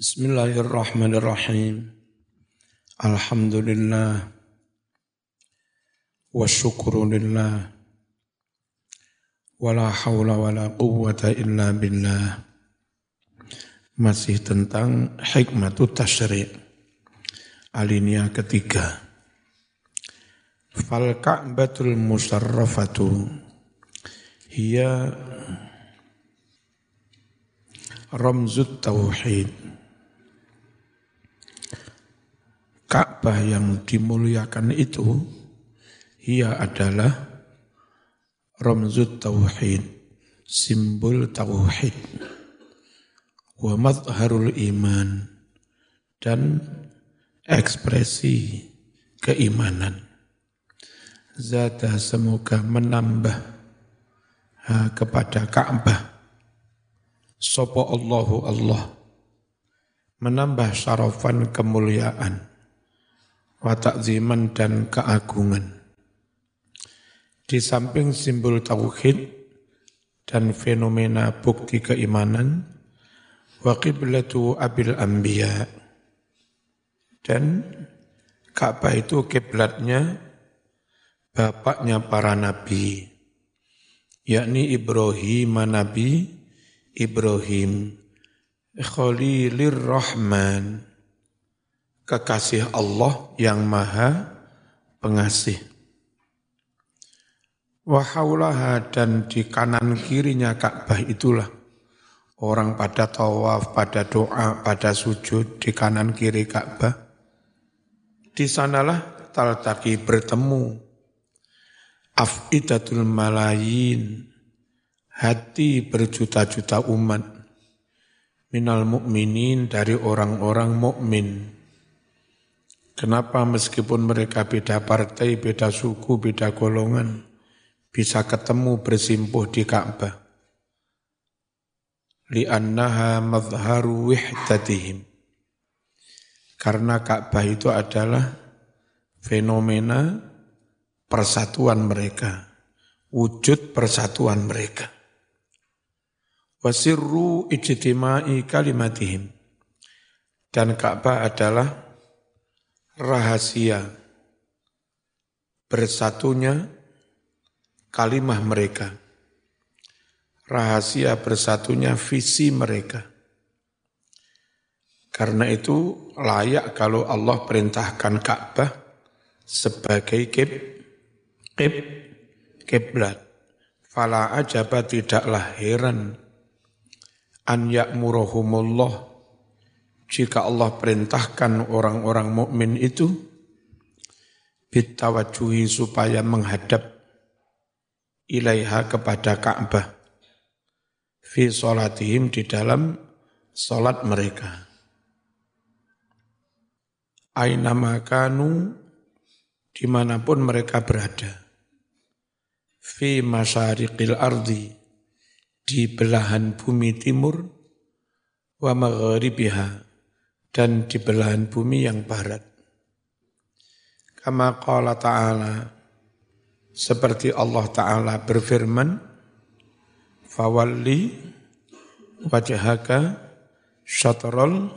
Bismillahirrahmanirrahim. Alhamdulillah. Wa syukurulillah. Wa la hawla wa la quwwata illa billah. Masih tentang hikmatu tasyri' alinea ketiga. Fal ka'batul musarrafatu hiya ramzut tauhid Ka'bah yang dimuliakan itu ia adalah ramzut tauhid, simbol tauhid. Wa madharul iman dan ekspresi keimanan. Zata semoga menambah ha, kepada Ka'bah. Sopo Allahu Allah menambah syarafan kemuliaan wa ta'ziman dan keagungan. Di samping simbol tauhid dan fenomena bukti keimanan, wa qiblatu abil anbiya dan Ka'bah itu kiblatnya bapaknya para nabi, yakni Ibrahim Nabi Ibrahim Khalilir Rahman kekasih Allah yang maha pengasih. Wahaulaha dan di kanan kirinya Ka'bah itulah orang pada tawaf, pada doa, pada sujud di kanan kiri Ka'bah. Di sanalah taltaki bertemu afidatul malayin hati berjuta-juta umat minal mukminin dari orang-orang mukmin Kenapa meskipun mereka beda partai, beda suku, beda golongan, bisa ketemu bersimpuh di Ka'bah? Li'annaha madharu wihdatihim. Karena Ka'bah itu adalah fenomena persatuan mereka, wujud persatuan mereka. Wasirru ijtima'i kalimatihim. Dan Ka'bah adalah rahasia bersatunya kalimah mereka. Rahasia bersatunya visi mereka. Karena itu layak kalau Allah perintahkan Ka'bah sebagai kib, kib, kiblat. Fala ajaba tidaklah heran an ya'muruhumullah jika Allah perintahkan orang-orang mukmin itu bitawajuhi supaya menghadap ilaiha kepada Ka'bah fi salatihim di dalam salat mereka. Aina makanu di mana pun mereka berada. Fi masyariqil ardi di belahan bumi timur wa maghribiha dan di belahan bumi yang barat. Kama qala ta'ala, seperti Allah Ta'ala berfirman, Fawalli wajahaka syatrol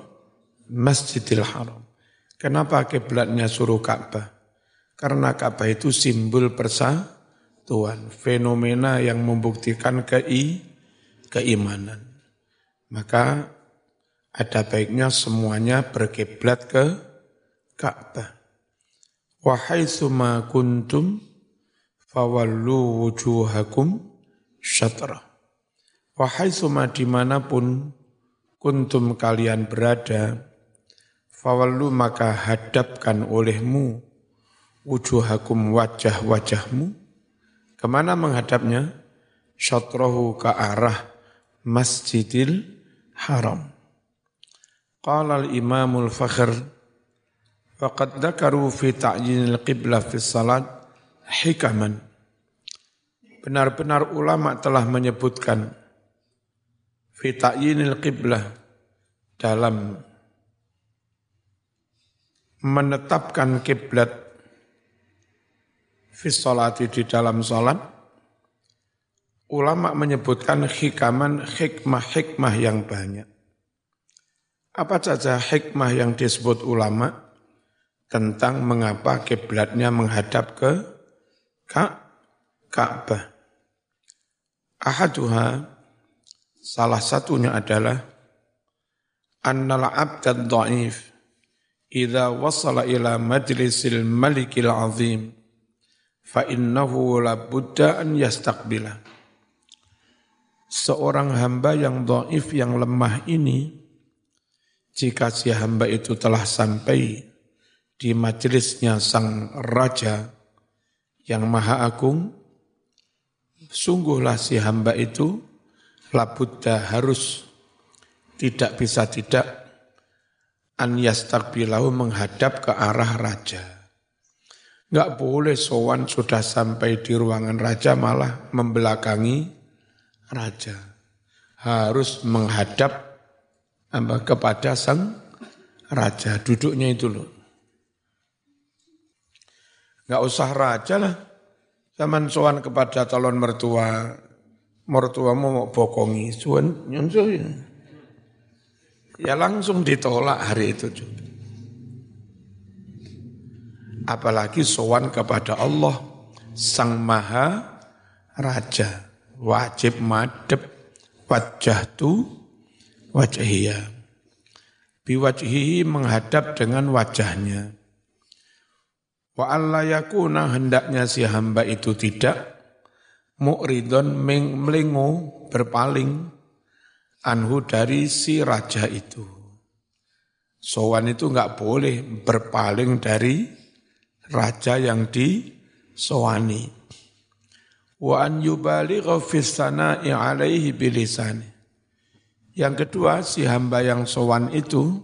masjidil haram. Kenapa kiblatnya suruh Ka'bah? Karena Ka'bah itu simbol persatuan, fenomena yang membuktikan kei, keimanan. Maka ada baiknya semuanya berkiblat ke Ka'bah. Wahai suma kuntum fawallu wujuhakum syatra. Wahai suma di mana pun kuntum kalian berada, fawallu maka hadapkan olehmu wujuhakum wajah-wajahmu. Ke mana menghadapnya? Syatrahu ke arah Masjidil Haram. Qala al-Imamul Fakhr faqad dzakaru fi ta'yinil qiblah fi salat hikaman. Benar-benar ulama telah menyebutkan fi ta'yinil qiblah dalam menetapkan kiblat fi salati di dalam salat ulama menyebutkan hikaman hikmah-hikmah yang banyak Apa saja hikmah yang disebut ulama tentang mengapa kiblatnya menghadap ke Ka'bah. Ahaduha salah satunya adalah annal abdad dhaif idza wasala ila majlisil malikil azim fa innahu la an yastaqbila seorang hamba yang dhaif yang lemah ini jika si hamba itu telah sampai di majelisnya sang raja yang maha agung, sungguhlah si hamba itu labudda harus tidak bisa tidak an yastakbilahu menghadap ke arah raja. Enggak boleh sowan sudah sampai di ruangan raja malah membelakangi raja. Harus menghadap apa, kepada sang raja. Duduknya itu loh. Enggak usah raja lah. Zaman soan kepada calon mertua, mertuamu mau bokongi, suan nyonso ya. Ya langsung ditolak hari itu juga. Apalagi sowan kepada Allah, Sang Maha Raja. Wajib madep wajah tu wajhiyah. Biwajhihi menghadap dengan wajahnya. Wa alla yakuna hendaknya si hamba itu tidak mu'ridon melingo berpaling anhu dari si raja itu. Sowan itu enggak boleh berpaling dari raja yang disowani. Wa an yubaligha fi sana'i alaihi bilisani. Yang kedua, si hamba yang sowan itu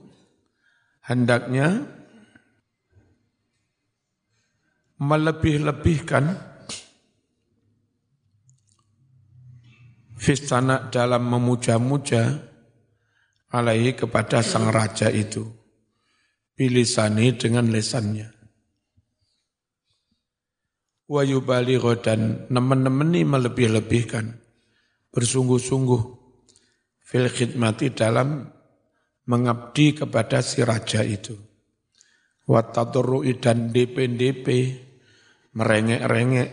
hendaknya melebih-lebihkan fistana dalam memuja-muja alaihi kepada sang raja itu. Bilisani dengan lesannya. Wa yubaligho dan nemen-nemeni melebih-lebihkan. Bersungguh-sungguh fil khidmati dalam mengabdi kepada si raja itu. Wattaturru'i dan DP-DP merengek-rengek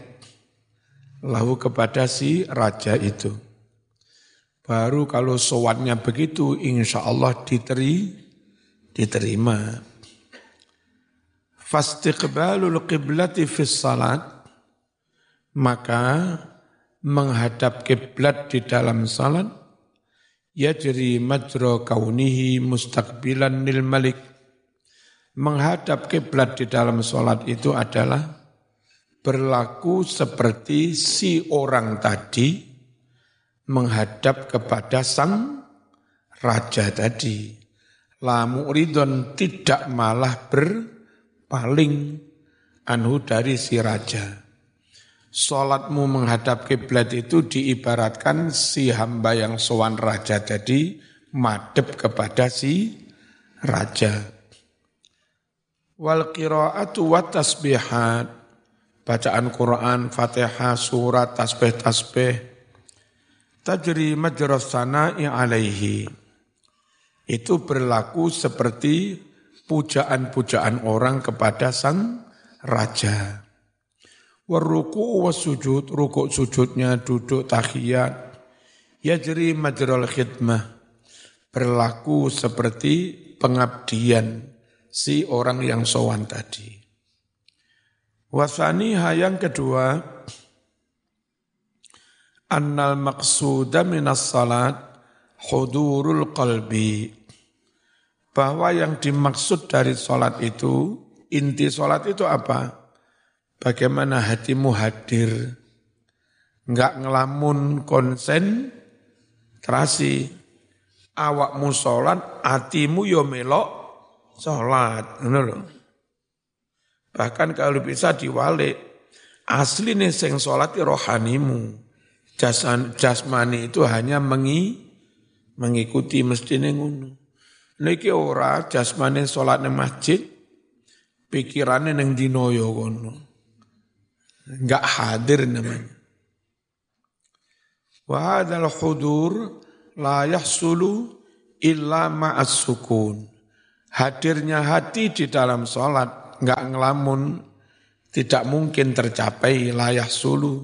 lahu kepada si raja itu. Baru kalau sowannya begitu insya Allah diteri, diterima. Fastiqbalul qiblati fis salat maka menghadap kiblat di dalam salat yajri majra kaunihi mustaqbilan lil malik menghadap kiblat di dalam sholat itu adalah berlaku seperti si orang tadi menghadap kepada sang raja tadi. La mu'ridon tidak malah berpaling anhu dari si raja. Sholatmu menghadap kiblat itu diibaratkan si hamba yang sowan raja tadi madep kepada si raja. Wal qiraatu wa tasbihat bacaan Quran, Fatihah, surat, tasbih-tasbih tajri majras sana'i alaihi. Itu berlaku seperti pujaan-pujaan orang kepada sang raja. Waruku wasujud, rukuk sujudnya duduk tahiyat. Yajri majral khidmah. Berlaku seperti pengabdian si orang yang sowan tadi. Wasani yang kedua, annal maqsuda minas salat hudurul qalbi. Bahwa yang dimaksud dari solat itu, inti solat itu apa? Bagaimana hatimu hadir, enggak ngelamun konsen, terasi, awakmu sholat, hatimu yo melok sholat. Bahkan kalau bisa diwalik, asli nih sing sholat rohanimu. Jasan, jasmani itu hanya mengi, mengikuti mesti ngono. Niki ora jasmani sholat masjid, pikirannya neng dinoyo kono enggak hadir namanya. Wa hadzal hudur la yahsulu illa ma'as sukun. Hadirnya hati di dalam sholat, nggak ngelamun, tidak mungkin tercapai layah sulu,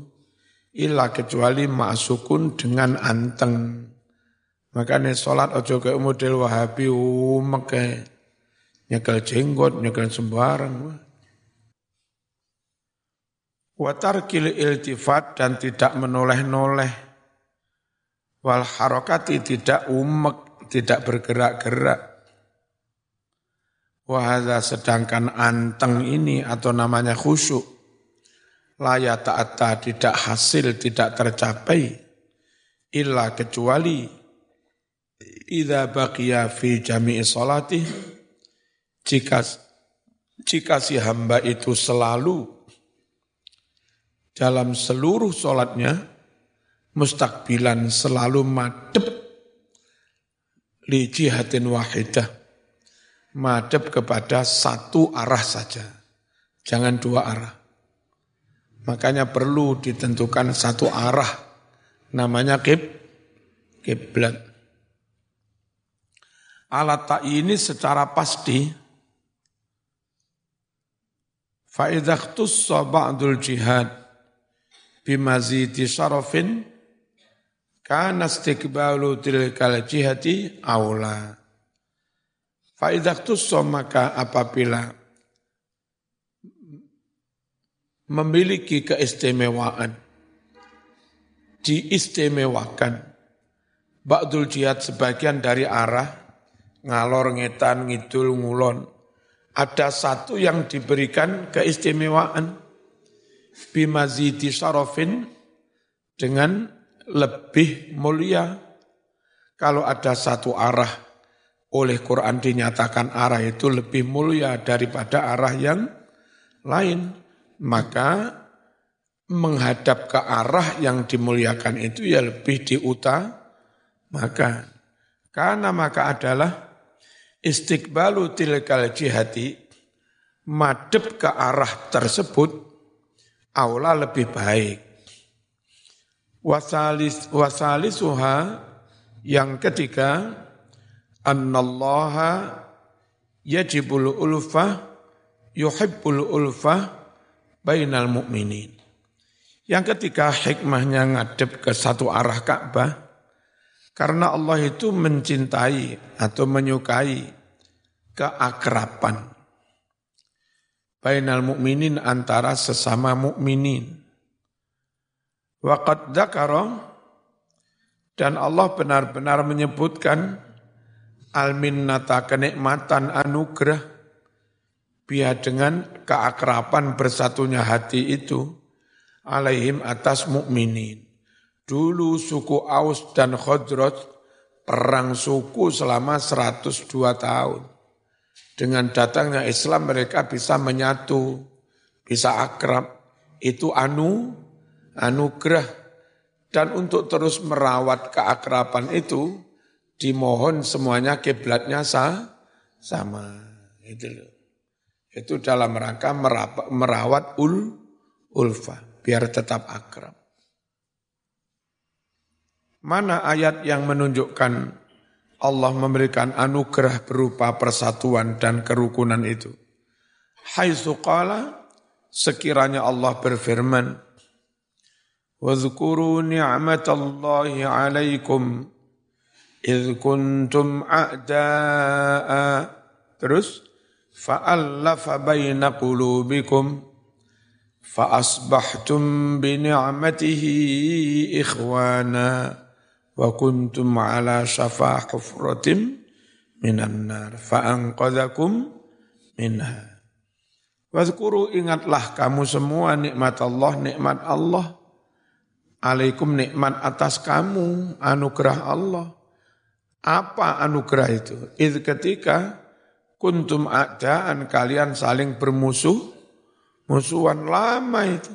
illa kecuali ma'as sukun dengan anteng. Makanya sholat ojo ke model wahabi umek nyekel jenggot, nyekel sembarang. Watarkil iltifat dan tidak menoleh-noleh. Wal harokati tidak umek, tidak bergerak-gerak. Wahada sedangkan anteng ini atau namanya khusyuk. Laya ta'ata tidak hasil, tidak tercapai. Illa kecuali Ida baqiya fi jami'i salati jika jika si hamba itu selalu dalam seluruh solatnya mustakbilan selalu madep li jihatin wahidah. Madep kepada satu arah saja jangan dua arah. Makanya perlu ditentukan satu arah namanya kib kiblat. Alat tak ini secara pasti faidahtus ba'dul jihad bimazidi syarafin kana istiqbalu tilkal jihati aula. Faidaktus maka apabila memiliki keistimewaan, diistimewakan, Ba'dul jihad sebagian dari arah, ngalor, ngetan, ngidul, ngulon, ada satu yang diberikan keistimewaan, bimazidi dengan lebih mulia. Kalau ada satu arah oleh Quran dinyatakan arah itu lebih mulia daripada arah yang lain, maka menghadap ke arah yang dimuliakan itu ya lebih maka Karena maka adalah istiqbalu tilkal jihati madep ke arah tersebut aula lebih baik. Wasalis wasalisuha yang ketiga annallaha yajibul ulfah yuhibbul ulfah bainal mu'minin. Yang ketiga hikmahnya ngadep ke satu arah Ka'bah karena Allah itu mencintai atau menyukai keakraban bainal mukminin antara sesama mukminin. Waqad dzakara dan Allah benar-benar menyebutkan al-minnata kenikmatan anugerah biar dengan keakraban bersatunya hati itu alaihim atas mukminin. Dulu suku Aus dan Khadraj perang suku selama 102 tahun. Dengan datangnya Islam mereka bisa menyatu, bisa akrab. Itu anu, anugerah. Dan untuk terus merawat keakraban itu, dimohon semuanya kiblatnya sah, sama. Itu. Itu dalam rangka merawat ul, ulfa, biar tetap akrab. Mana ayat yang menunjukkan Allah memberikan anugerah berupa persatuan dan kerukunan itu. Hai qala sekiranya Allah berfirman Wadhkuru ni'matallahi 'alaikum idh kuntum a'da'a terus fa'allafa baina qulubikum fa'asbahtum bi ni'matihi ikhwana wa kuntum ala syafa hufratim minan nar fa'anqadhakum minha. Wadhkuru ingatlah kamu semua nikmat Allah, nikmat Allah. Alaikum nikmat atas kamu, anugerah Allah. Apa anugerah itu? Itu ketika kuntum a'daan kalian saling bermusuh, musuhan lama itu.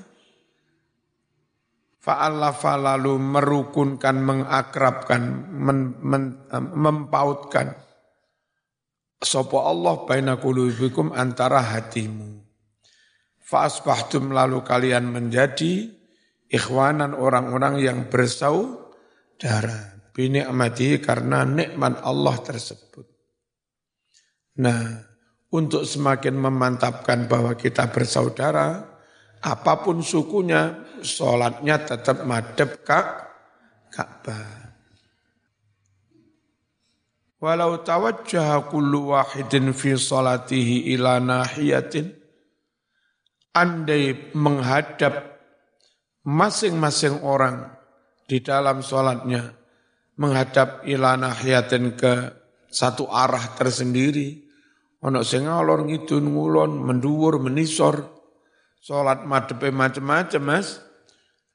Fa'allafa lalu merukunkan, mengakrabkan, men, men, mempautkan. Sopo Allah baina kulubikum antara hatimu. Fa'asbahtum lalu kalian menjadi ikhwanan orang-orang yang bersaudara. Bini'matihi karena nikmat Allah tersebut. Nah, untuk semakin memantapkan bahwa kita bersaudara, apa pun sukunya, sholatnya tetap madep kak, Ka'bah. Walau tawajjaha kullu wahidin fi salatihi ila nahiyatin, andai menghadap masing-masing orang di dalam sholatnya, menghadap ila nahiyatin ke satu arah tersendiri, ono sing ngalor ngidun ngulon menduwur menisor salat madhepe macam-macam Mas.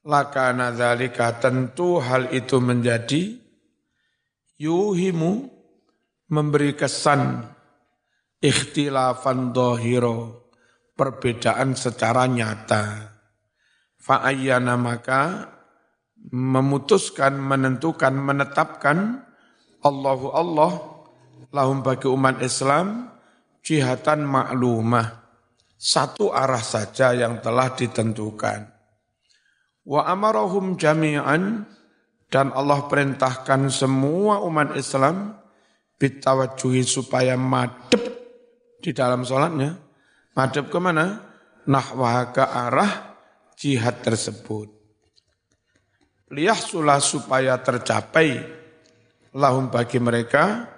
Lakana dzalika tentu hal itu menjadi yuhimu memberi kesan ikhtilafan dohiro perbedaan secara nyata. Fa'ayyana maka memutuskan menentukan menetapkan Allahu Allah lahum bagi umat Islam jihatan maklumah, satu arah saja yang telah ditentukan. Wa amarahum jami'an dan Allah perintahkan semua umat Islam bitawajuhi supaya madep di dalam sholatnya. Madep ke mana? Nahwah ke arah jihad tersebut. Liyahsulah supaya tercapai lahum bagi mereka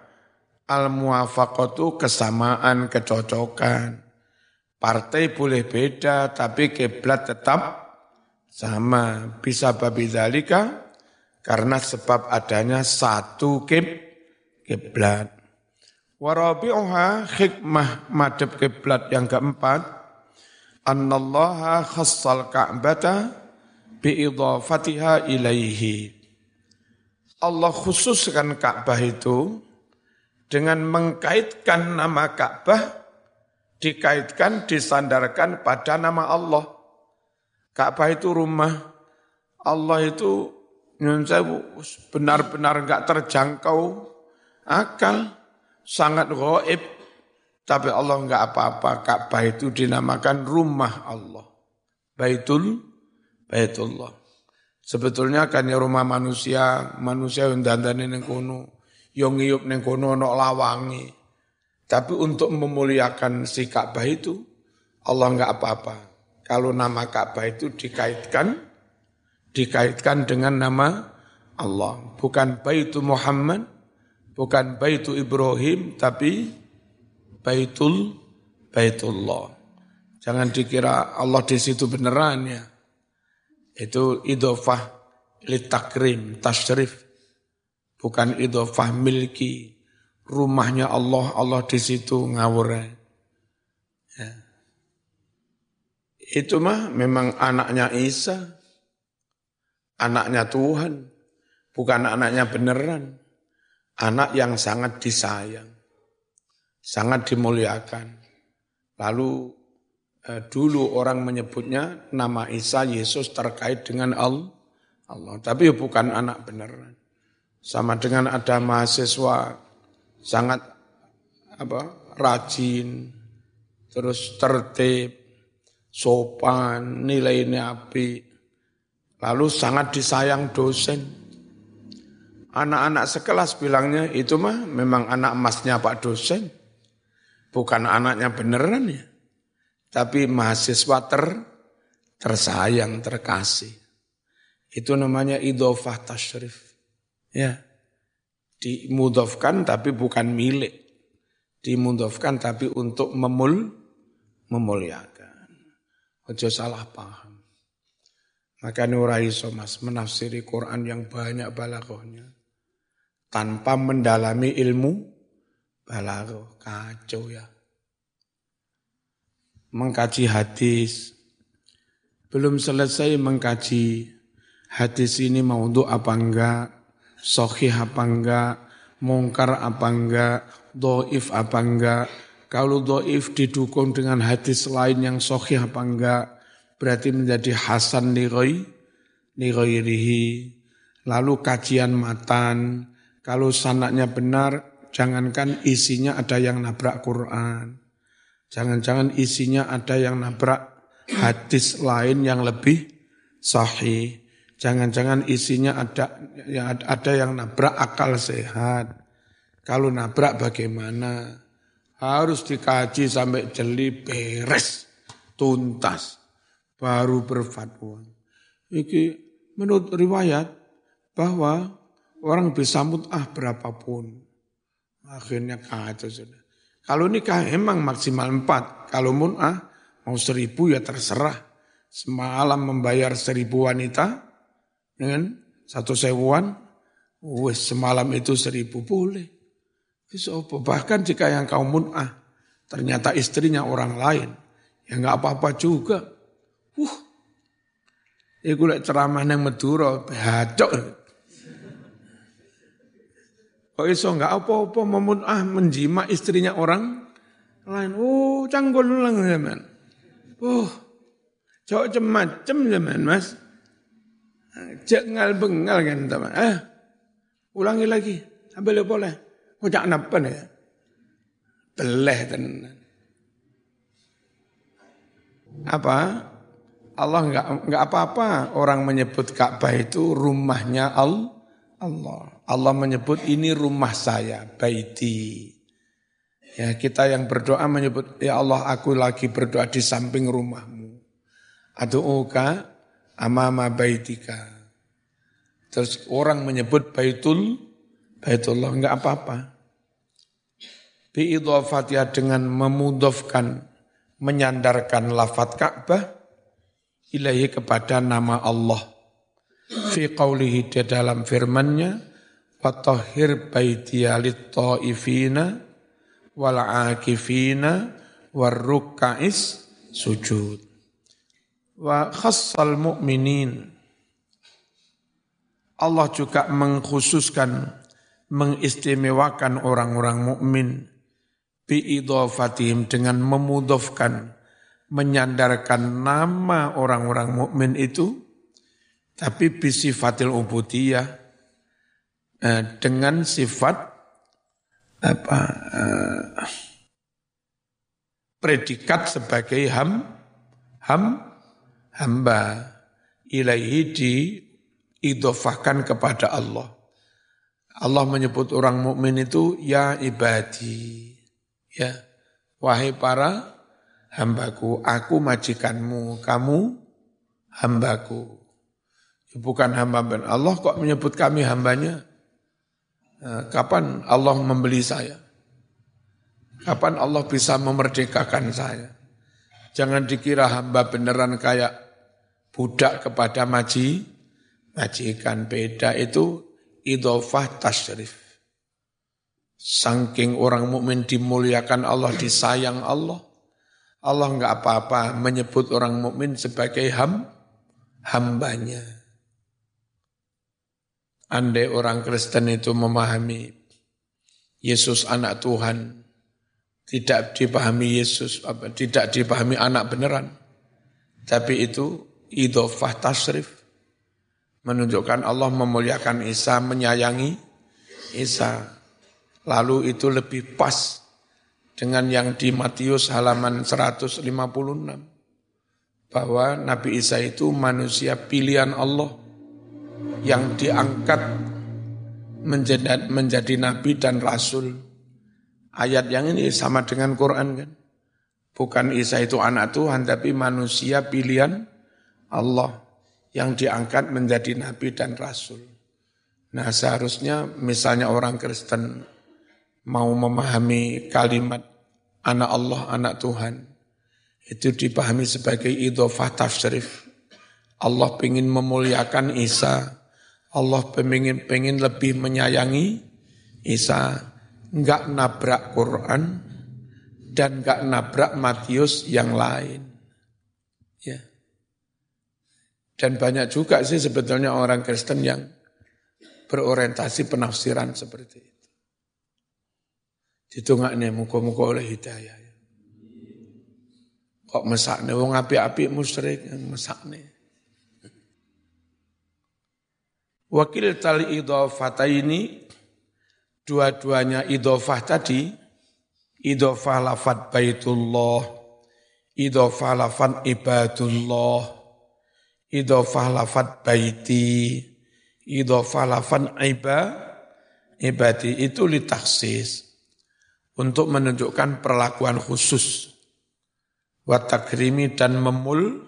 Al-muwafaqatu kesamaan, kecocokan. Partai boleh beda, tapi kiblat tetap sama. Bisa babi dalika, karena sebab adanya satu kib, kiblat. Warabi'uha hikmah madhab kiblat yang keempat, annallaha khassal ka'bata biidhafatiha ilaihi. Allah khususkan Ka'bah itu dengan mengkaitkan nama Ka'bah dikaitkan disandarkan pada nama Allah. Ka'bah itu rumah Allah itu benar-benar enggak terjangkau akal, sangat gaib. Tapi Allah enggak apa-apa, Ka'bah itu dinamakan rumah Allah. Baitul, Baitullah. Sebetulnya kan ya rumah manusia, manusia yang dandan ini kuno yang ngiyup neng kono no lawangi. Tapi untuk memuliakan si Ka'bah itu, Allah enggak apa-apa. Kalau nama Ka'bah itu dikaitkan, dikaitkan dengan nama Allah. Bukan Baitu Muhammad, bukan Baitu Ibrahim, tapi Baitul Baitullah. Jangan dikira Allah di situ beneran ya. Itu idofah litakrim, tasyrif bukan idhofah milki. Rumahnya Allah, Allah di situ ngawur. Ya. Itu mah memang anaknya Isa, anaknya Tuhan, bukan anaknya beneran. Anak yang sangat disayang, sangat dimuliakan. Lalu eh, dulu orang menyebutnya nama Isa Yesus terkait dengan Allah, Allah. Tapi bukan anak beneran. Sama dengan ada mahasiswa sangat apa rajin, terus tertib, sopan, nilainya api, lalu sangat disayang dosen. Anak-anak sekelas bilangnya itu mah memang anak emasnya Pak dosen, bukan anaknya beneran ya. Tapi mahasiswa ter, tersayang, terkasih. Itu namanya idofah tashrif. Ya. Dimudofkan tapi bukan milik. Dimudofkan tapi untuk memul memuliakan. Ojo salah paham. Maka Nurai Somas menafsiri Quran yang banyak balagohnya. Tanpa mendalami ilmu balagoh. Kacau ya. Mengkaji hadis. Belum selesai mengkaji hadis ini mau untuk apa enggak sohih apa enggak, mungkar apa enggak, doif apa enggak. Kalau doif didukung dengan hadis lain yang sohih apa enggak, berarti menjadi hasan niroi, niroirihi. Lalu kajian matan, kalau sanaknya benar, jangankan isinya ada yang nabrak Quran. Jangan-jangan isinya ada yang nabrak hadis lain yang lebih sahih. Jangan-jangan isinya ada ya ada yang nabrak akal sehat. Kalau nabrak bagaimana? Harus dikaji sampai jeli beres, tuntas, baru berfatwa. Iki menurut riwayat bahwa orang bisa mut'ah berapapun. Akhirnya kacau sudah. Kalau nikah emang maksimal empat. Kalau mut'ah mau seribu ya terserah. Semalam membayar seribu wanita dengan satu sewuan, wes semalam itu seribu boleh. Bahkan jika yang kau mun'ah, ternyata istrinya orang lain, ya nggak apa-apa juga. Uh, Iku lek ceramah nang Madura, bacok. Kok iso nggak apa-apa memunah menjima istrinya orang lain. Oh, canggul lang zaman. Oh, cowok cemacem zaman mas. Cengal bengal kan teman. Eh, ulangi lagi. Sampai boleh. Ngocak napa nih? Beleh tenan. Apa? Allah enggak enggak apa-apa orang menyebut Ka'bah itu rumahnya Allah. Allah menyebut ini rumah saya, baiti. Ya, kita yang berdoa menyebut, ya Allah aku lagi berdoa di samping rumahmu. Adu'uka amama baitika. Terus orang menyebut baitul, baitullah, enggak apa-apa. Biidhafatnya dengan memudofkan menyandarkan lafat Ka'bah ilahi kepada nama Allah. Fi qawlihi di dalam firman-Nya fatahhir baitiya lit-taifina wal akifina warrukais sujud. Wa khassal mu'minin Allah juga mengkhususkan mengistimewakan orang-orang mukmin. Biidhafatihim dengan memudofkan menyandarkan nama orang-orang mukmin itu tapi bisifatil ubudiyah eh, dengan sifat apa eh, predikat sebagai ham ham hamba. Ilaihi diidofahkan kepada Allah. Allah menyebut orang mukmin itu ya ibadi Ya, wahai para hambaku, aku majikanmu, kamu hambaku. Ya, bukan hamba ben Allah kok menyebut kami hambanya? Nah, kapan Allah membeli saya? Kapan Allah bisa memerdekakan saya? Jangan dikira hamba beneran kayak budak kepada maji, majikan beda itu idofah tasrif. Saking orang mukmin dimuliakan Allah, disayang Allah. Allah enggak apa-apa menyebut orang mukmin sebagai ham, hambanya. Andai orang Kristen itu memahami Yesus anak Tuhan, tidak dipahami Yesus, tidak dipahami anak beneran. Tapi itu idofah tasrif. Menunjukkan Allah memuliakan Isa, menyayangi Isa. Lalu itu lebih pas dengan yang di Matius halaman 156 bahwa Nabi Isa itu manusia pilihan Allah yang diangkat menjadi, menjadi nabi dan rasul. Ayat yang ini sama dengan Quran kan. Bukan Isa itu anak Tuhan tapi manusia pilihan Allah yang diangkat menjadi nabi dan rasul. Nah seharusnya misalnya orang Kristen mau memahami kalimat anak Allah, anak Tuhan, itu dipahami sebagai idhofah tafsirif. Allah ingin memuliakan Isa, Allah pengen, pengen lebih menyayangi Isa, enggak nabrak Quran, dan enggak nabrak Matius yang lain. Ya. Dan banyak juga sih sebetulnya orang Kristen yang berorientasi penafsiran seperti itu. Ditungakne muka-muka oleh hidayah. Kok mesakne wong api-api musyrik mesakne. Wakil tali idhofata ini dua-duanya idhofah tadi idhofah lafad baitullah idhofah lafad ibadullah idhofah lafat baiti, idhofah lafan iba, ibadi itu litaksis. Untuk menunjukkan perlakuan khusus. Watakrimi dan memul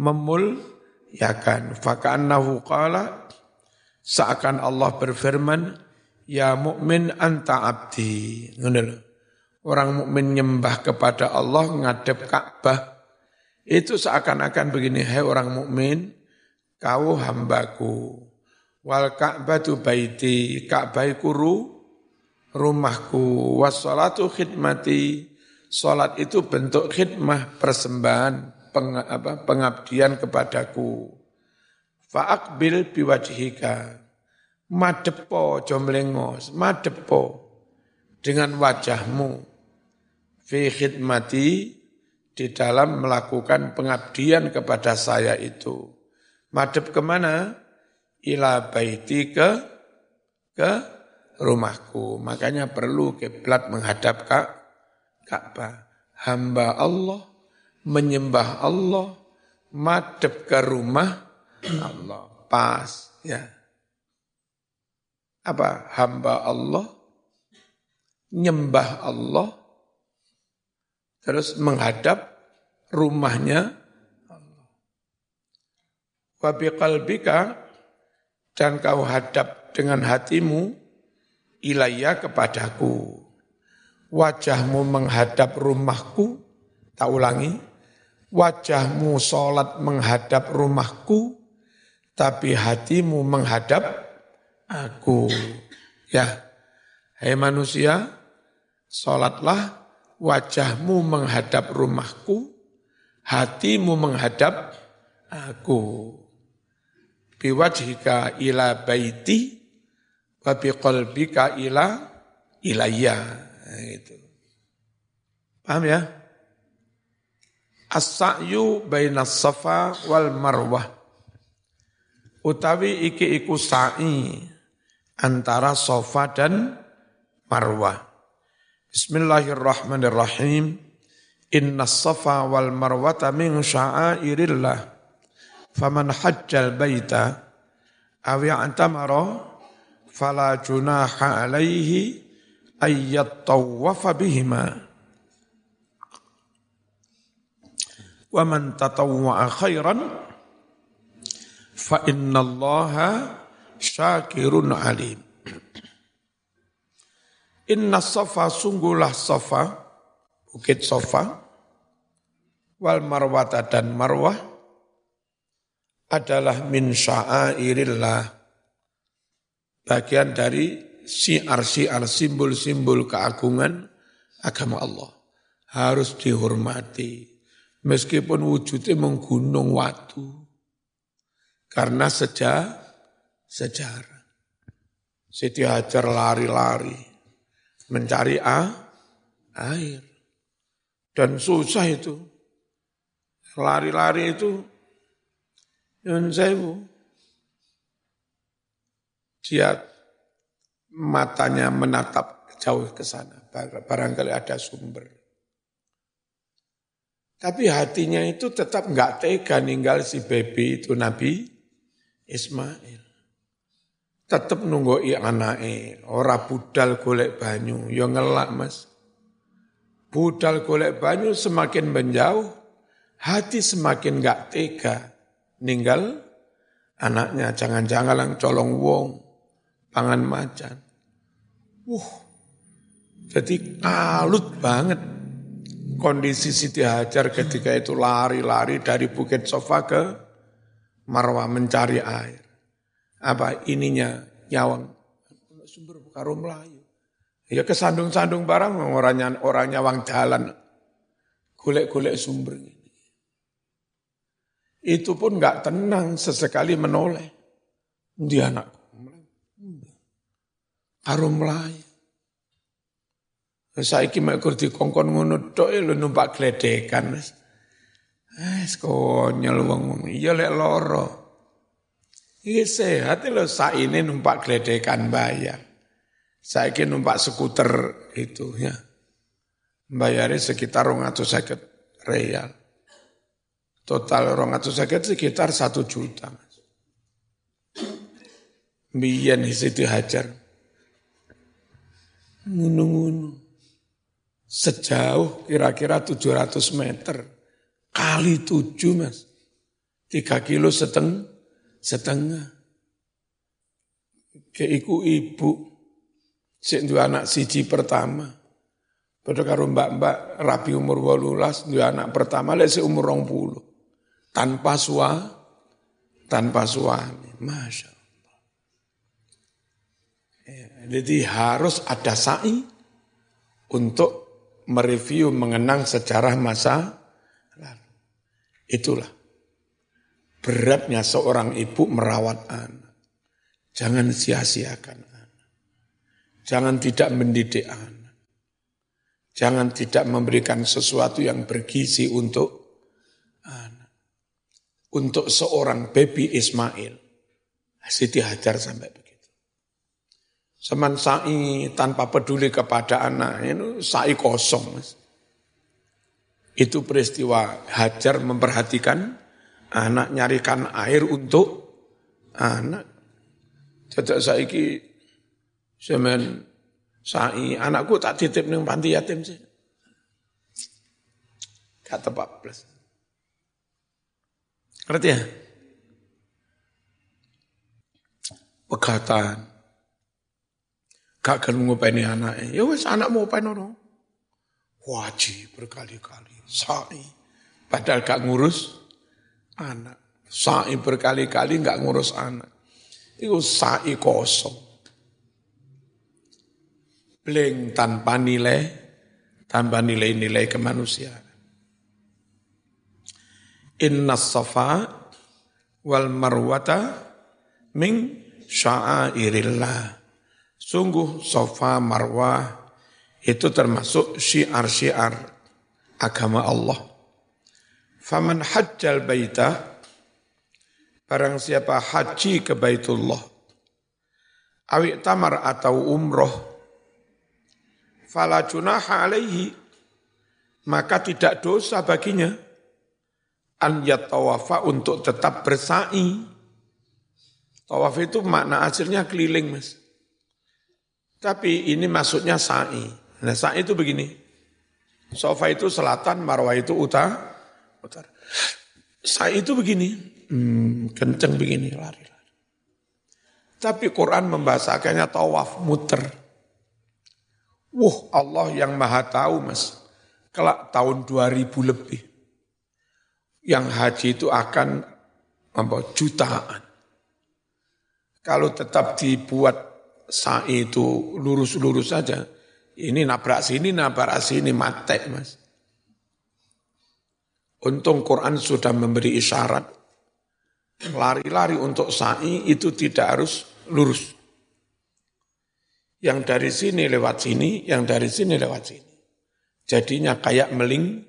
memul ya kan. Faka'annahu qala seakan Allah berfirman ya mukmin anta abdi. Ngono orang mukmin nyembah kepada Allah ngadep Ka'bah itu seakan-akan begini hai orang mukmin kau hambaku. Wal ka'batu baiti ka'bah kuru rumahku. Wassalatu khidmati. Salat itu bentuk khidmah persembahan peng, apa, pengabdian kepadaku. Fa'akbil biwajhika. Madepo jomlengos madepo. Dengan wajahmu. Fi khidmati di dalam melakukan pengabdian kepada saya itu madep ke mana ila baiti ke ke rumahku. Makanya perlu kiblat menghadap Ka'bah. Hamba Allah menyembah Allah madep ke rumah Allah. Pas ya. Apa? Hamba Allah nyembah Allah terus menghadap rumahnya Allah. Wa biqalbika dan kau hadap dengan hatimu ilayya kepadaku. Wajahmu menghadap rumahku, tak ulangi, wajahmu sholat menghadap rumahku, tapi hatimu menghadap aku. Ya, hai manusia, sholatlah wajahmu menghadap rumahku, hatimu menghadap aku. Biwajhika ila baiti wa biqalbika ila ilayya. Nah, itu. Paham ya? As-sa'yu bainas safa wal marwah. Utawi iki iku sa'i antara sofa dan marwah Bismillahirrahmanirrahim Inna safa wal marwata min sya'airillah faman hajjal baita aw ya'tamara fala junaha alaihi ayyat tawwafa bihima wa man tatawwa'a khairan fa innallaha syakirun alim Inna safa sungguhlah safa, bukit safa, wal marwata dan marwah, adalah min sya'airillah. Bagian dari siar-siar simbol-simbol keagungan agama Allah. Harus dihormati. Meskipun wujudnya menggunung watu. Karena sejak sejarah. Siti Hajar lari-lari. Mencari a, air. Dan susah itu. Lari-lari itu Nyun sewu. Dia matanya menatap jauh ke sana. Barangkali ada sumber. Tapi hatinya itu tetap nggak tega ninggal si baby itu Nabi Ismail. Tetap nunggu anake, ora budal golek banyu, ya ngelak mas. Budal golek banyu semakin menjauh, hati semakin nggak tega ninggal anaknya jangan-jangan lang colong wong pangan macan. Uh, jadi kalut banget kondisi Siti Hajar ketika itu lari-lari dari Bukit Sofa ke Marwah mencari air. Apa ininya nyawang sumber karum Melayu. Ya kesandung-sandung barang orangnya orang nyawang jalan. Golek-golek sumbernya itu pun nggak tenang sesekali menoleh. Dia anak harum Melayu. Saya kira kur di kongkon ngono tok lu numpak gledekan wis. Eh konyol wong iya lek loro. Iki sehat lho ini numpak gledekan bayar. Saya kira numpak skuter itu ya. Bayarnya sekitar 250 real. Total orang atau sakit sekitar satu juta. Biyen Siti Hajar. Ngunu-ngunu. Sejauh kira-kira 700 meter. Kali tujuh mas. Tiga kilo seteng, setengah. Keiku ibu. Sik anak siji pertama. Pada karo mbak-mbak rapi umur walulas, dua anak pertama, lek umur rong puluh tanpa sua, tanpa suami. Masya Allah. Ya, jadi harus ada sa'i untuk mereview mengenang sejarah masa lalu. Itulah beratnya seorang ibu merawat anak. Jangan sia-siakan anak. Jangan tidak mendidik anak. Jangan tidak memberikan sesuatu yang bergizi untuk untuk seorang baby Ismail. Siti Hajar sampai begitu. Seman sa'i tanpa peduli kepada anak, itu sa'i kosong. Itu peristiwa Hajar memperhatikan anak nyarikan air untuk anak. Jadi saiki semen sa'i anakku tak titip ning panti yatim sih. Kata Pak Plus. Ngerti ya? Pegatan. Gak gelem ngopeni anaknya. Ya wes anak mau apa nono. Wajib berkali-kali. Sa'i. Padahal gak ngurus anak. Sa'i berkali-kali gak ngurus anak. Itu sa'i kosong. Bling tanpa nilai, tanpa nilai-nilai kemanusiaan. Inna safa wal marwata min sya'airillah. Sungguh safa marwah itu termasuk syiar-syiar agama Allah. Faman hajjal baita, barang siapa haji ke baitullah, awik tamar atau umroh, fala junaha alaihi, maka tidak dosa baginya, an yatawafa untuk tetap bersa'i. Tawaf itu makna aslinya keliling, Mas. Tapi ini maksudnya sa'i. Nah, sa'i itu begini. Sofa itu selatan, Marwah itu utara. Utara. Sa'i itu begini. Hmm, kenceng begini, lari-lari. Tapi Quran membahasakannya tawaf muter. Wah, Allah yang maha tahu, Mas. Kelak tahun 2000 lebih yang haji itu akan membawa jutaan. Kalau tetap dibuat sa'i itu lurus-lurus saja, ini nabrak sini, nabrak sini, mati mas. Untung Quran sudah memberi isyarat, lari-lari untuk sa'i itu tidak harus lurus. Yang dari sini lewat sini, yang dari sini lewat sini. Jadinya kayak meling,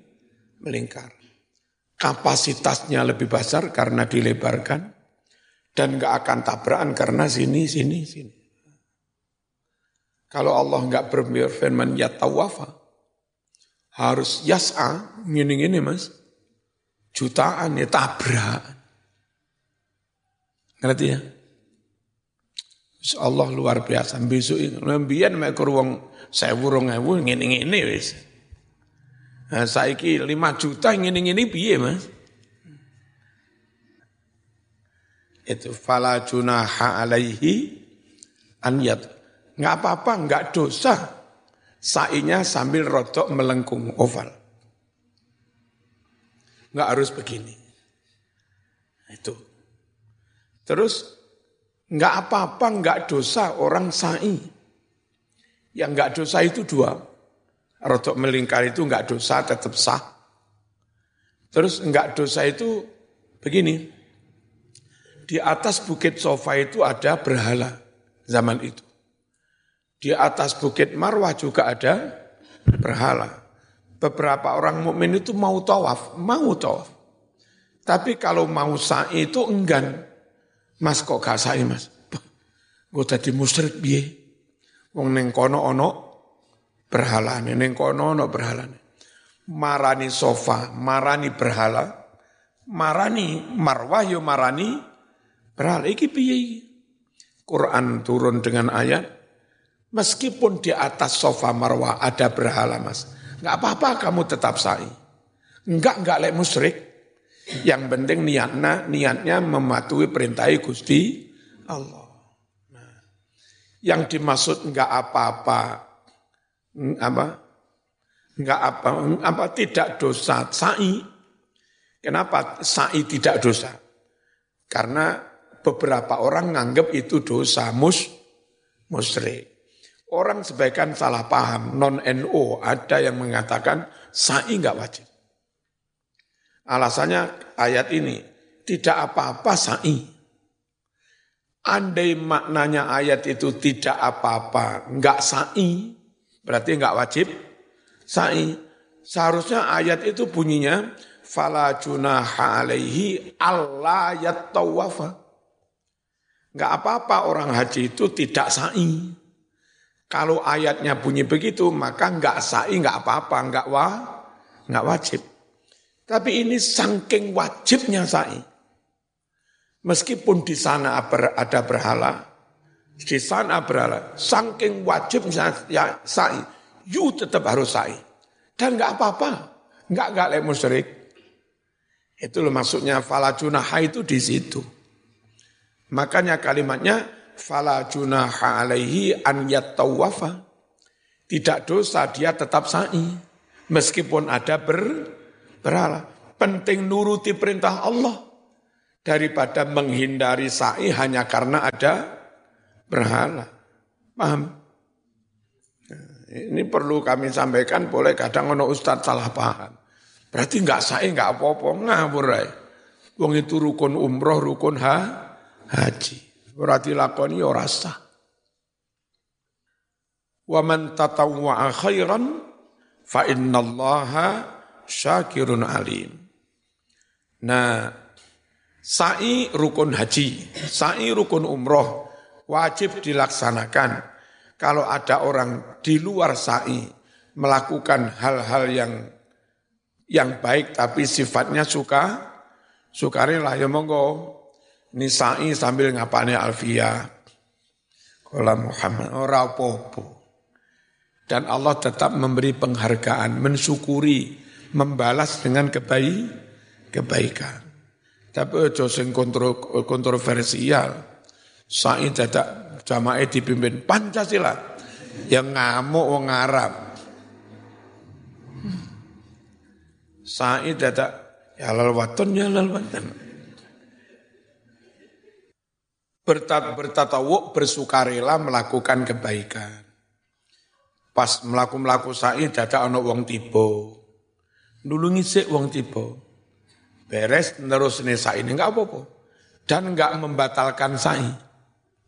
melingkar kapasitasnya lebih besar karena dilebarkan dan nggak akan tabrakan karena sini sini sini. Kalau Allah nggak berfirman ya tawafa harus yas'a ngini ini mas jutaan ya tabrak. Ngerti ya? Allah luar biasa. Besok ini, lembian mek wong sewu rong ewu ngene-ngene wis. Nah, saiki 5 juta ngene-ngene piye, Mas? Itu fala junaha alaihi an yat. Enggak apa-apa, enggak dosa. Sainya sambil rotok melengkung oval. Enggak harus begini. Itu. Terus enggak apa-apa, enggak dosa orang sa'i. Yang enggak dosa itu dua. Rotok melingkar itu enggak dosa, tetap sah. Terus enggak dosa itu begini. Di atas bukit sofa itu ada berhala zaman itu. Di atas bukit Marwah juga ada berhala. Beberapa orang mukmin itu mau tawaf, mau tawaf. Tapi kalau mau sa'i itu enggan. Mas kok gak sa'i mas? Gue tadi musyrik biye. Wong neng kono ono berhalane ning kono ono berhalane marani sofa marani berhala marani marwah yo marani berhala iki piye? Quran turun dengan ayat meskipun di atas sofa marwah ada berhala mas nggak apa-apa kamu tetap sa'i. Enggak enggak lek musyrik. Yang penting niatnya niatnya mematuhi perintah Gusti Allah. Nah, yang dimaksud enggak apa-apa apa? Enggak apa apa tidak dosa sa'i. Kenapa sa'i tidak dosa? Karena beberapa orang nganggap itu dosa mus musyrik. Orang sebagian salah paham, non NO ada yang mengatakan sa'i nggak wajib. Alasannya ayat ini tidak apa-apa sa'i. Andai maknanya ayat itu tidak apa-apa, nggak sa'i, berarti nggak wajib sa'i. Seharusnya ayat itu bunyinya fala junaha alaihi alla yattawafa Enggak apa-apa orang haji itu tidak sa'i. Kalau ayatnya bunyi begitu, maka enggak sa'i, enggak apa-apa, enggak wah, enggak wajib. Tapi ini sangking wajibnya sa'i. Meskipun di sana ada berhala, di sana berhala, sangking wajibnya ya sa'i, you tetap harus sa'i. Dan enggak apa-apa, enggak enggak lek musyrik. Itu loh maksudnya falajunah itu di situ. Makanya kalimatnya fala junaha alaihi an yattawafa. Tidak dosa dia tetap sa'i meskipun ada ber berhala. Penting nuruti perintah Allah daripada menghindari sa'i hanya karena ada berhala. Paham? Ini perlu kami sampaikan, boleh kadang ono ustaz salah paham. Berarti enggak sa'i, enggak apa-apa, ngawur Wong itu rukun umroh, rukun ha, haji. Ora dilakoni ora sah. Wa man tatawwa'a khairan fa innallaha syakirun alim. Nah, sa'i rukun haji, sa'i rukun umroh wajib dilaksanakan. Kalau ada orang di luar sa'i melakukan hal-hal yang yang baik tapi sifatnya suka sukarela ya monggo Nisa'i sambil ngapane Alfia. Kala Muhammad, ora apa-apa. Dan Allah tetap memberi penghargaan, mensyukuri, membalas dengan kebaik, kebaikan. Tapi ojo sing kontro, kontroversial. Sa'i dadak jamaah dipimpin Pancasila. Yang ngamuk wong Arab. Sa'i dadak ya lal waton ya lal waton. Bertat bertatawuk bersukarela melakukan kebaikan. Pas melaku-melaku sa'i dadak ana wong tiba. Nulungi sik wong tiba. Beres terus ne sa'i ini enggak apa-apa. Dan enggak membatalkan sa'i.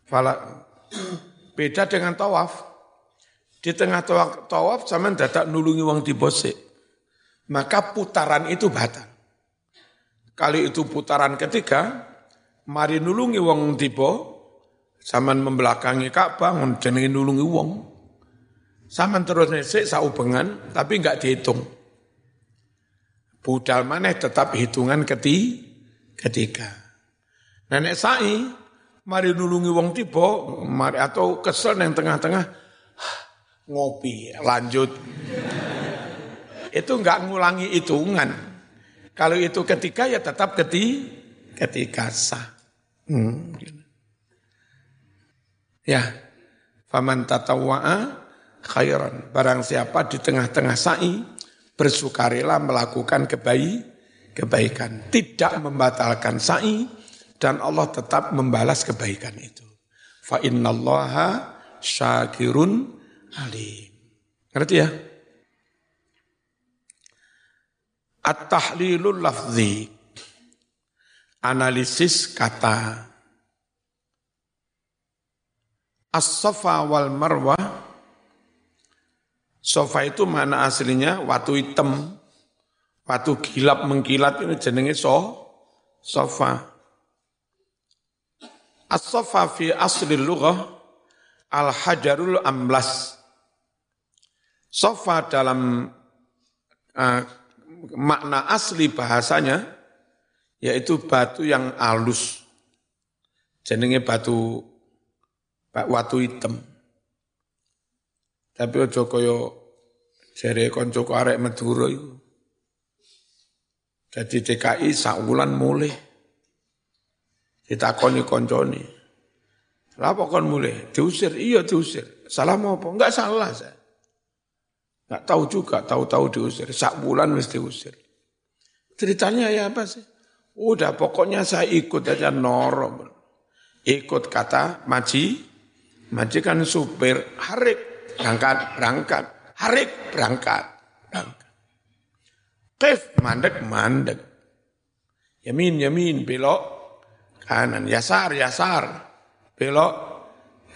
Fala beda dengan tawaf. Di tengah tawaf, tawaf zaman dadak nulungi wong tiba sik. Maka putaran itu batal. Kali itu putaran ketiga, mari nulungi wong tiba saman membelakangi Ka'bah jenenge nulungi wong. Saman terus nesek saubengan tapi enggak dihitung. Budal maneh tetap hitungan keti ketiga. Nenek sa'i mari nulungi wong tiba mari atau kesel yang tengah-tengah ngopi lanjut. Itu enggak ngulangi hitungan. Kalau itu ketiga ya tetap keti ketika sah Hmm. Ya, faman tatawwa'a khairan. Barang siapa di tengah-tengah sa'i bersukarilah melakukan kebaik, kebaikan, tidak membatalkan sa'i dan Allah tetap membalas kebaikan itu. Fa innallaha syakirun alim. Ngerti ya? At-tahlilul lafzi analisis kata As-Safa wal Marwah Sofa itu mana aslinya watu hitam Watu gilap mengkilat ini jenenge so Sofa As-Safa fi asli lughah Al-Hajarul Amlas Sofa dalam uh, makna asli bahasanya yaitu batu yang alus. Jenenge batu watu hitam. Tapi ojo kaya jere kanca arek Madura iku. Jadi DKI sak wulan mulih. Ditakoni koncone. Lah kon mulih? Diusir, iya diusir. Salah mau apa? Enggak salah saya. Enggak tahu juga, tahu-tahu diusir. Sak bulan mesti diusir. Ceritanya ya apa sih? Udah pokoknya saya ikut aja noro. Ikut kata maji, kan supir, harik, berangkat, berangkat, harik, berangkat, berangkat. Kef, mandek, mandek. Yamin, yamin, belok, kanan, yasar, yasar, belok,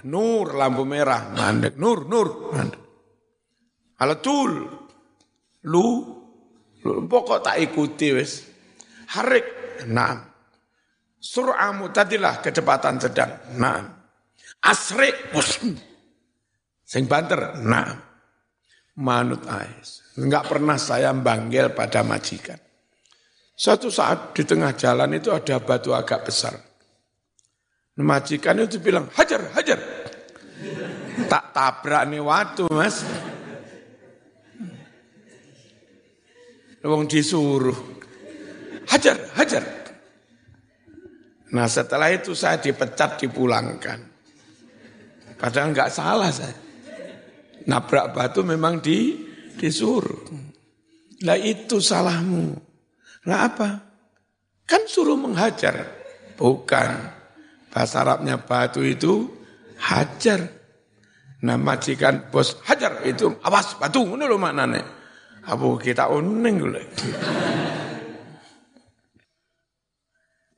nur, lampu merah, mandek, nur, nur, mandek. Alatul, lu, lu, pokok tak ikuti wes. Harik, Naam. Sur'a mutadilah kecepatan sedang. Naam. Asri muslim. Sing banter. Naam. Manut ais. Enggak pernah saya banggel pada majikan. Suatu saat di tengah jalan itu ada batu agak besar. Majikan itu bilang, hajar, hajar. Tak tabrak nih waktu mas. Wong disuruh hajar, hajar. Nah setelah itu saya dipecat, dipulangkan. Padahal nggak salah saya. Nabrak batu memang di, disuruh. Lah itu salahmu. Lah apa? Kan suruh menghajar. Bukan. Bahasa Arabnya batu itu hajar. Nah majikan bos hajar itu awas batu ini lo maknanya. Abu kita uning dulu.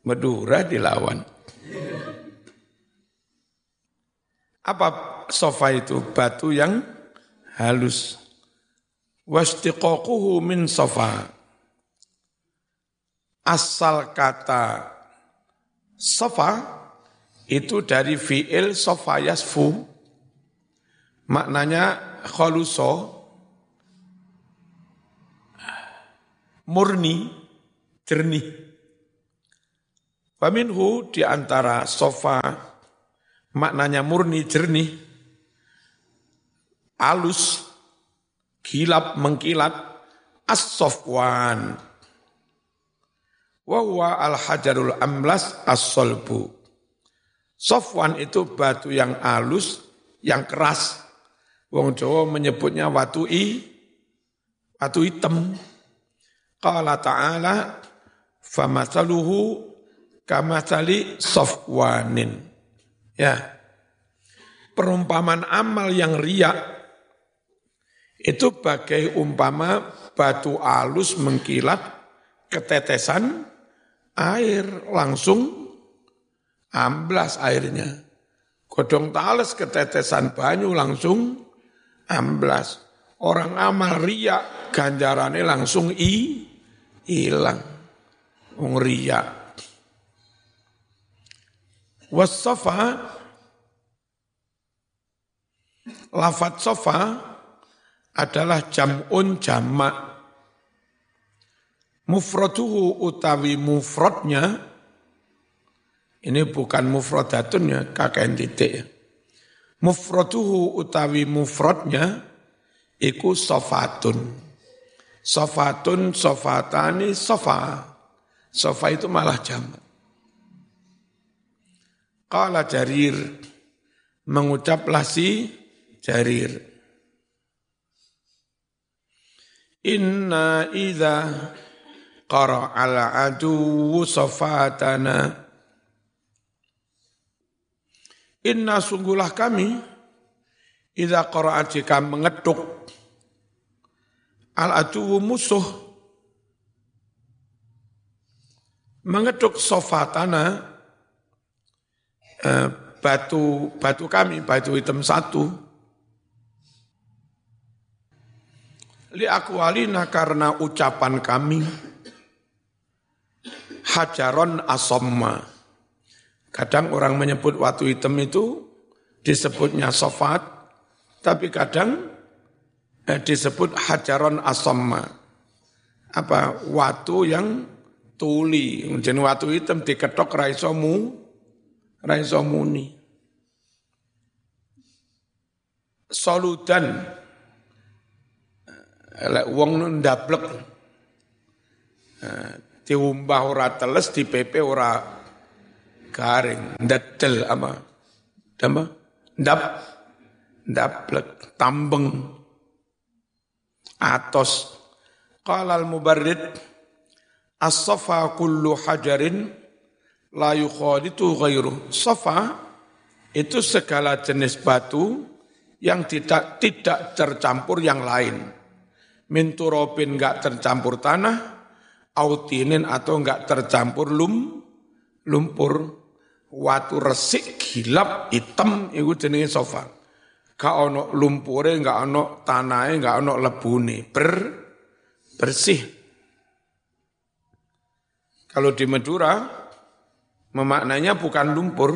Madura dilawan. Apa sofa itu? Batu yang halus. Wastiqaquhu min sofa. Asal kata sofa itu dari fi'il sofa yasfu. Maknanya kholuso, murni, jernih. Faminhu di antara sofa maknanya murni jernih, alus, kilap mengkilat, as-sofwan. Wahuwa al-hajarul amlas as-solbu. Sofwan itu batu yang alus, yang keras. Wong Jawa menyebutnya watu i, watu hitam. Qala ta'ala, famathaluhu kamasali sofwanin. Ya. Perumpamaan amal yang riak itu bagai umpama batu alus mengkilat ketetesan air langsung amblas airnya. Godong tales ketetesan banyu langsung amblas. Orang amal riak ganjarannya langsung i hilang. Wong riak Wasofa, lafat sofa adalah jam'un jamak. Mufraduhu utawi mufradnya, ini bukan mufradatun ya, kakek titik ya. Mufraduhu utawi mufradnya, iku sofatun. Sofatun, sofatani, sofa. Sofa itu malah jamak. Qala Jarir. Mengucaplah si Jarir. Inna idza qara ala adu safatana. Inna sungguhlah kami idza qara jika mengetuk al adu musuh. Mengetuk sofatana Eh, batu batu kami, batu hitam satu. Li akwalina karena ucapan kami hajaron asomma. Kadang orang menyebut watu hitam itu disebutnya sofat, tapi kadang eh, disebut hajaron asomma. Apa? Watu yang tuli, jeneng watu hitam diketok ra iso mu, ra iso muni. Soludan. Lek wong ndablek eh, diumbah ora teles dipepe ora garing ndedel apa apa? Ndap ndablek tambeng atos. Qala al mubarrid as-safa kullu hajarin la yukhalitu ghairu safa itu segala jenis batu yang tidak tidak tercampur yang lain minturobin enggak tercampur tanah, autinin atau enggak tercampur lum, lumpur, watu resik, gilap, hitam, itu jenis sofa. Gak ono lumpure, gak ono tanahnya, gak ono lebune, ber, bersih. Kalau di Madura, memaknanya bukan lumpur,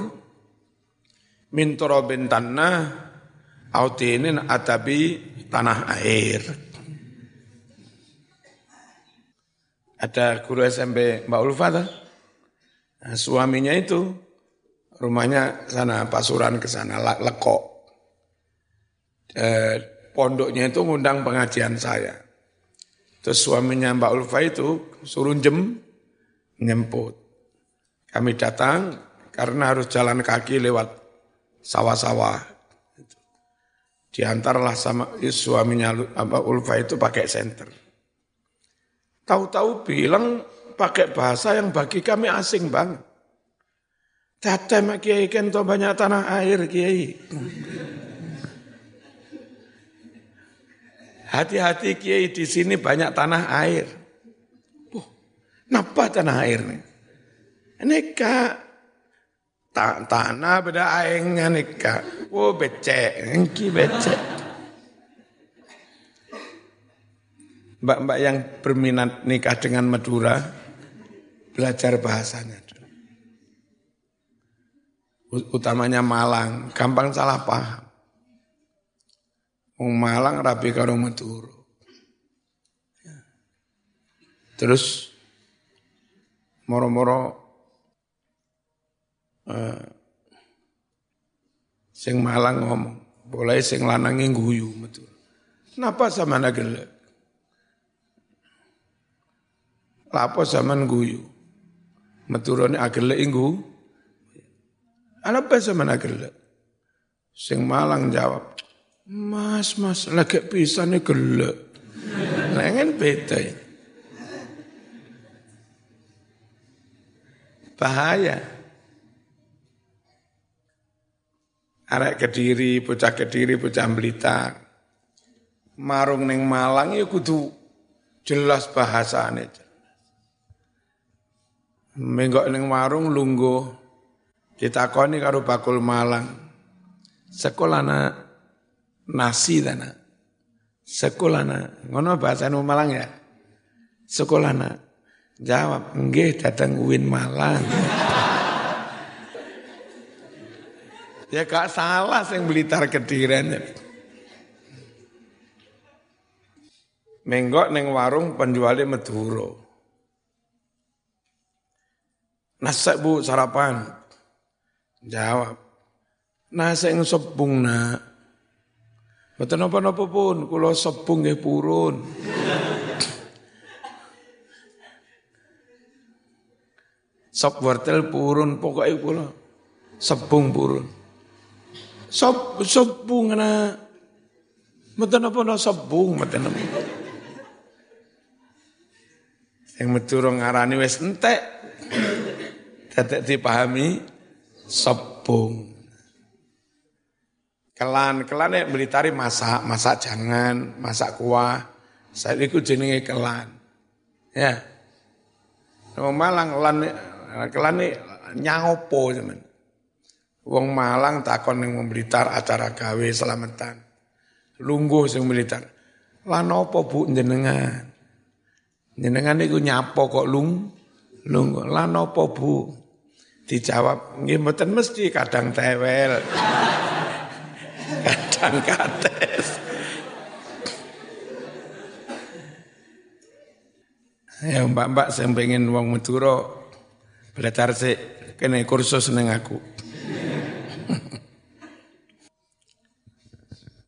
minturobin tanah, autinin atabi tanah air. ada guru SMP Mbak Ulfa Nah, suaminya itu rumahnya sana Pasuran ke sana Lekok. Eh, pondoknya itu ngundang pengajian saya. Terus suaminya Mbak Ulfa itu suruh jem nyemput. Kami datang karena harus jalan kaki lewat sawah-sawah. Diantarlah sama suaminya Mbak Ulfa itu pakai senter. Tahu-tahu bilang pakai bahasa yang bagi kami asing banget. Tata kiai kento banyak tanah air kiai. Hati-hati kiai di sini banyak tanah air. Oh, napa tanah air nih? Ini kak tanah beda aingnya nih kak. Oh becek, engki becek. mbak-mbak yang berminat nikah dengan Madura, belajar bahasanya. Utamanya Malang, gampang salah paham. Wong Malang rapi karo Madura. Terus moro-moro eh, sing Malang ngomong, boleh sing lanang guyu Madura. Kenapa sama nagelek? Lapo zaman guyu. Meturone agele inggu. Apa zaman agele? Sing Malang jawab, Mas, mas, lagi nih gelek. Nengen ya. Bahaya. Arek kediri, bocah kediri, bocah blitar. Marung neng Malang ya kudu jelas bahasane. Menggok ning warung lungguh ditakoni karo bakul Malang. Sekolahna nasi dana. Sekolahna ngono bahasa Malang ya. Sekolahna jawab nggih datang Uin Malang. Ya gak salah sing Blitar Kediren. Menggok neng warung penjualnya Maduro. Nasi bu sarapan. Jawab. Nasi yang sepung nak. Betul napa-napa pun, kulo sepung nggih purun. Sop wortel purun, pokoknya kulo sepung purun. Sop sepung na. Betul napa-napa sepung, betul napa. Yang meturung ngarani wes entek. Tetek dipahami sepung. Kelan, kelan ya militari masak, masak jangan, masak kuah. Saya itu jenenge kelan. Ya. Malang lan kelan ini nyangopo teman. Wong Malang takon yang Blitar acara gawe selamatan. Lungguh sing Blitar. Lan opo Bu jenengan? Jenengan niku nyapo kok lung lung lan opo Bu? Dijawab, nggih mesti kadang tewel. kadang kates. Ya mbak-mbak saya pengen wong Madura belajar sih kene kursus neng aku.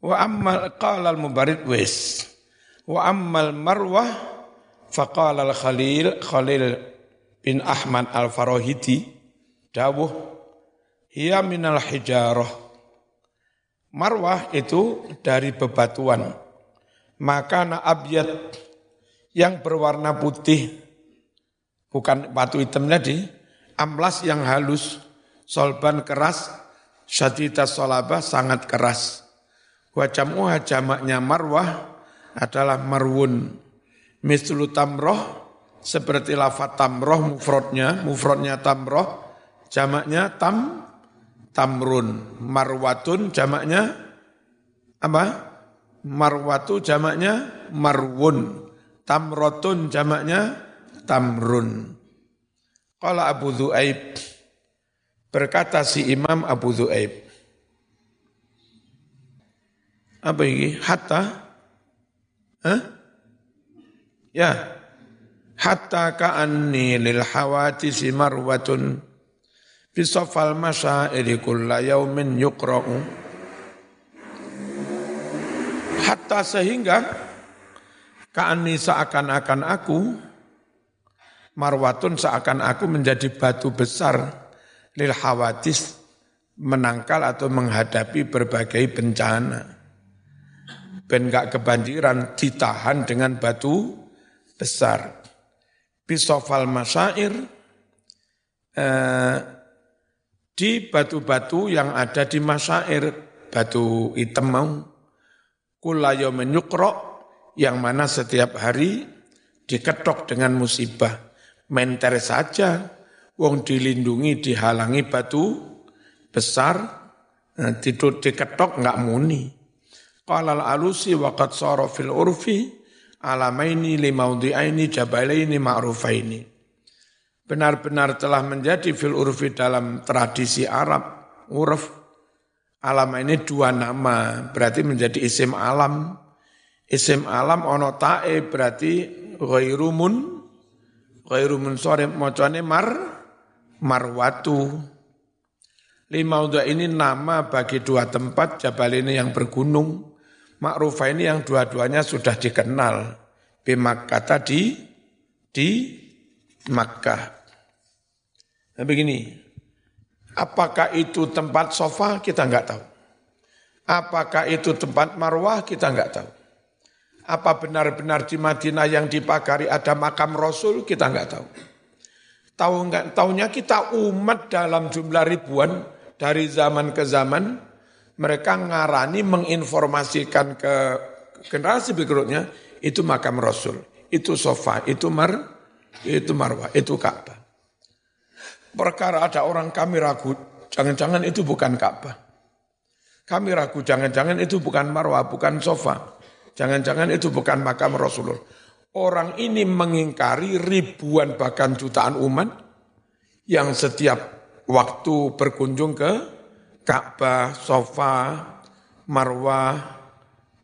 Wa ammal qala al mubarid wis. Wa ammal marwah faqala al khalil bin Ahmad al Farahidi dawuh hiya minal hijarah. Marwah itu dari bebatuan. Maka na abyad yang berwarna putih bukan batu hitam tadi, amlas yang halus, solban keras, syadida solabah sangat keras. Wa jam'uha jamaknya marwah adalah marwun. Mislu tamroh, seperti lafat tamroh mufrodnya, mufrodnya tamroh, jamaknya tam, tamrun. Marwatun jamaknya apa? Marwatu jamaknya marwun. Tamrotun jamaknya tamrun. Qala Abu Dhu'aib, berkata si Imam Abu Dhu'aib, apa ini? Hatta? Ya. Hatta ka'anni lil hawatisi marwatun bisofal masyairi kulla yaumin. Hatta sehingga ka'anni seakan-akan aku marwatun seakan aku menjadi batu besar lil hawatis menangkal atau menghadapi berbagai bencana ben gak kebanjiran ditahan dengan batu besar. Bisofal masyair eh, di batu-batu yang ada di masyair, batu hitam mau, kulayo menyukrok, yang mana setiap hari diketok dengan musibah. Menter saja, wong dilindungi, dihalangi batu besar, eh, tidur diketok nggak muni. Qala al-alusi wa qad sara fil urfi alamaini limaudhi'aini jabalaini ma'rufaini. Benar-benar telah menjadi fil urfi dalam tradisi Arab, uruf, alam ini dua nama, berarti menjadi isim alam. Isim alam ono ta'e berarti ghairumun, ghairumun sore mocone mar, marwatu. Lima ini nama bagi dua tempat Jabal ini yang bergunung. Ma'rufah ini yang dua-duanya sudah dikenal. Bimakkah tadi di Makkah. Nah begini, apakah itu tempat sofa kita nggak tahu. Apakah itu tempat marwah kita nggak tahu. Apa benar-benar di Madinah yang dipagari ada makam Rasul kita nggak tahu. Tahu nggak? Tahunya kita umat dalam jumlah ribuan dari zaman ke zaman mereka ngarani menginformasikan ke generasi berikutnya itu makam Rasul, itu sofa, itu mar, itu marwah, itu Ka'bah. Perkara ada orang kami ragu, jangan-jangan itu bukan Ka'bah. Kami ragu, jangan-jangan itu bukan marwah, bukan sofa. Jangan-jangan itu bukan makam Rasulullah. Orang ini mengingkari ribuan bahkan jutaan umat yang setiap waktu berkunjung ke Ka'bah, Sofa, Marwah,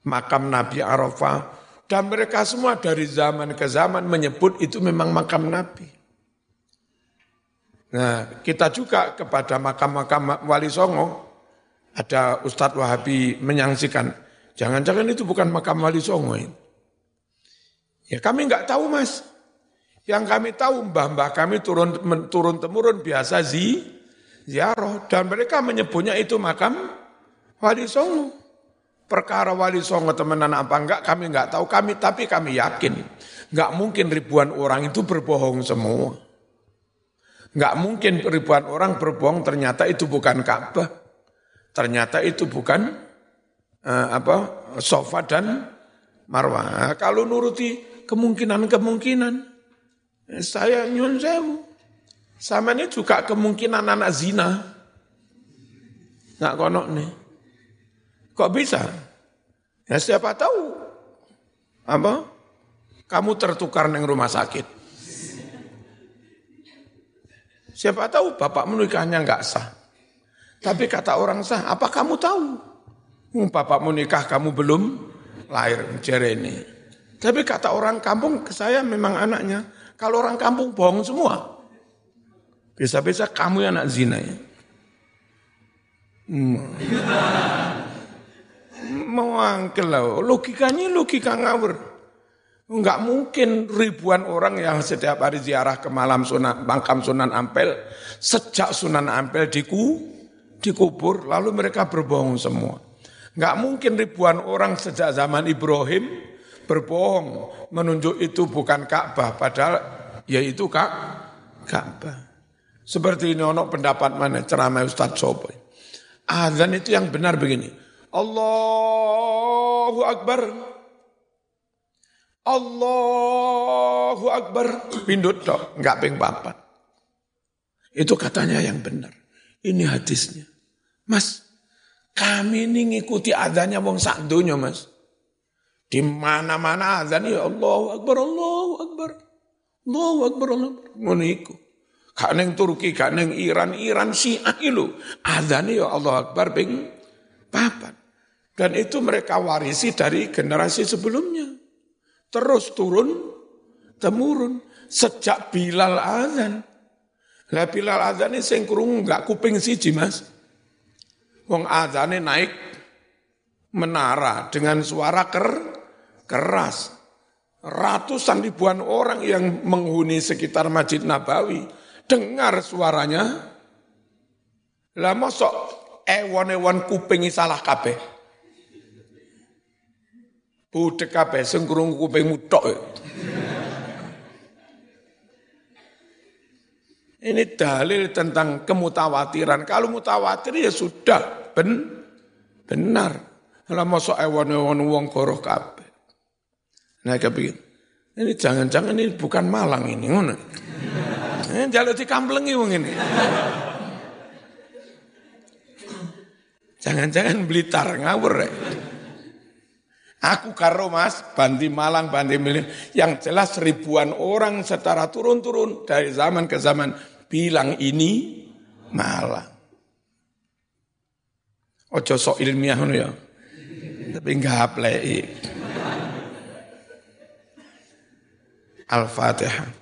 makam Nabi Arafah, dan mereka semua dari zaman ke zaman menyebut itu memang makam Nabi. Nah, kita juga kepada makam-makam Wali Songo, ada Ustadz Wahabi menyangsikan, jangan-jangan itu bukan makam Wali Songo ini. Ya kami nggak tahu mas. Yang kami tahu mbah-mbah kami turun turun temurun biasa zi, ziarah dan mereka menyebutnya itu makam Wali Songo. Perkara Wali Songo temenan apa enggak kami enggak tahu kami tapi kami yakin enggak mungkin ribuan orang itu berbohong semua. Enggak mungkin ribuan orang berbohong ternyata itu bukan Ka'bah. Ternyata itu bukan uh, apa sofa dan marwah. Kalau nuruti kemungkinan-kemungkinan saya nyun sewu. Sama ini juga kemungkinan anak zina. Nggak konok nih. Kok bisa? Ya siapa tahu. Apa? Kamu tertukar neng rumah sakit. Siapa tahu bapak menikahnya nggak sah. Tapi kata orang sah, apa kamu tahu? Hmm, bapak menikah kamu belum lahir, ini. Tapi kata orang kampung, saya memang anaknya. Kalau orang kampung bohong semua. Bisa-bisa kamu yang anak zina ya. Hmm. Mau angkel lah. Logikanya logika ngawur. Enggak mungkin ribuan orang yang setiap hari ziarah ke malam sunan, makam Sunan Ampel, sejak Sunan Ampel diku, dikubur, lalu mereka berbohong semua. Enggak mungkin ribuan orang sejak zaman Ibrahim berbohong, menunjuk itu bukan Ka'bah, padahal ya itu Kak, Ka'bah. Seperti ini ono pendapat mana ceramah Ustaz Sopo. Azan itu yang benar begini. Allahu Akbar. Allahu Akbar. Pindut dok, enggak ping papat. Itu katanya yang benar. Ini hadisnya. Mas, kami ini ngikuti adanya wong sak Mas. Di mana-mana azan ya Allahu Akbar, Allahu Akbar. Allahu Akbar, Allahu Akbar. Gak neng Turki, gak neng Iran, Iran Syiah itu. Adanya ya Allah Akbar ping papat. Dan itu mereka warisi dari generasi sebelumnya. Terus turun, temurun. Sejak Bilal azan. Lah Bilal azan ini sing kurung gak kuping siji mas. Wong azannya naik menara dengan suara ker, keras. Ratusan ribuan orang yang menghuni sekitar Masjid Nabawi dengar suaranya, lah mosok ewon-ewon kupingi salah kabeh. Budek kabeh sing krungu kupingmu tok. Ini dalil tentang kemutawatiran. Kalau mutawatir ya sudah ben benar. Lah mosok ewon-ewon wong goroh kabeh. Nah, kepikir. Ini jangan-jangan ini bukan Malang ini. Eh, jaluk dikamplengi wong ini. Jangan-jangan Blitar ngawur ya. Aku karo mas, Bandi Malang, Bandi Milin, yang jelas ribuan orang secara turun-turun dari zaman ke zaman bilang ini Malang. Ojo sok ilmiah ya. Tapi enggak play. Al-Fatihah.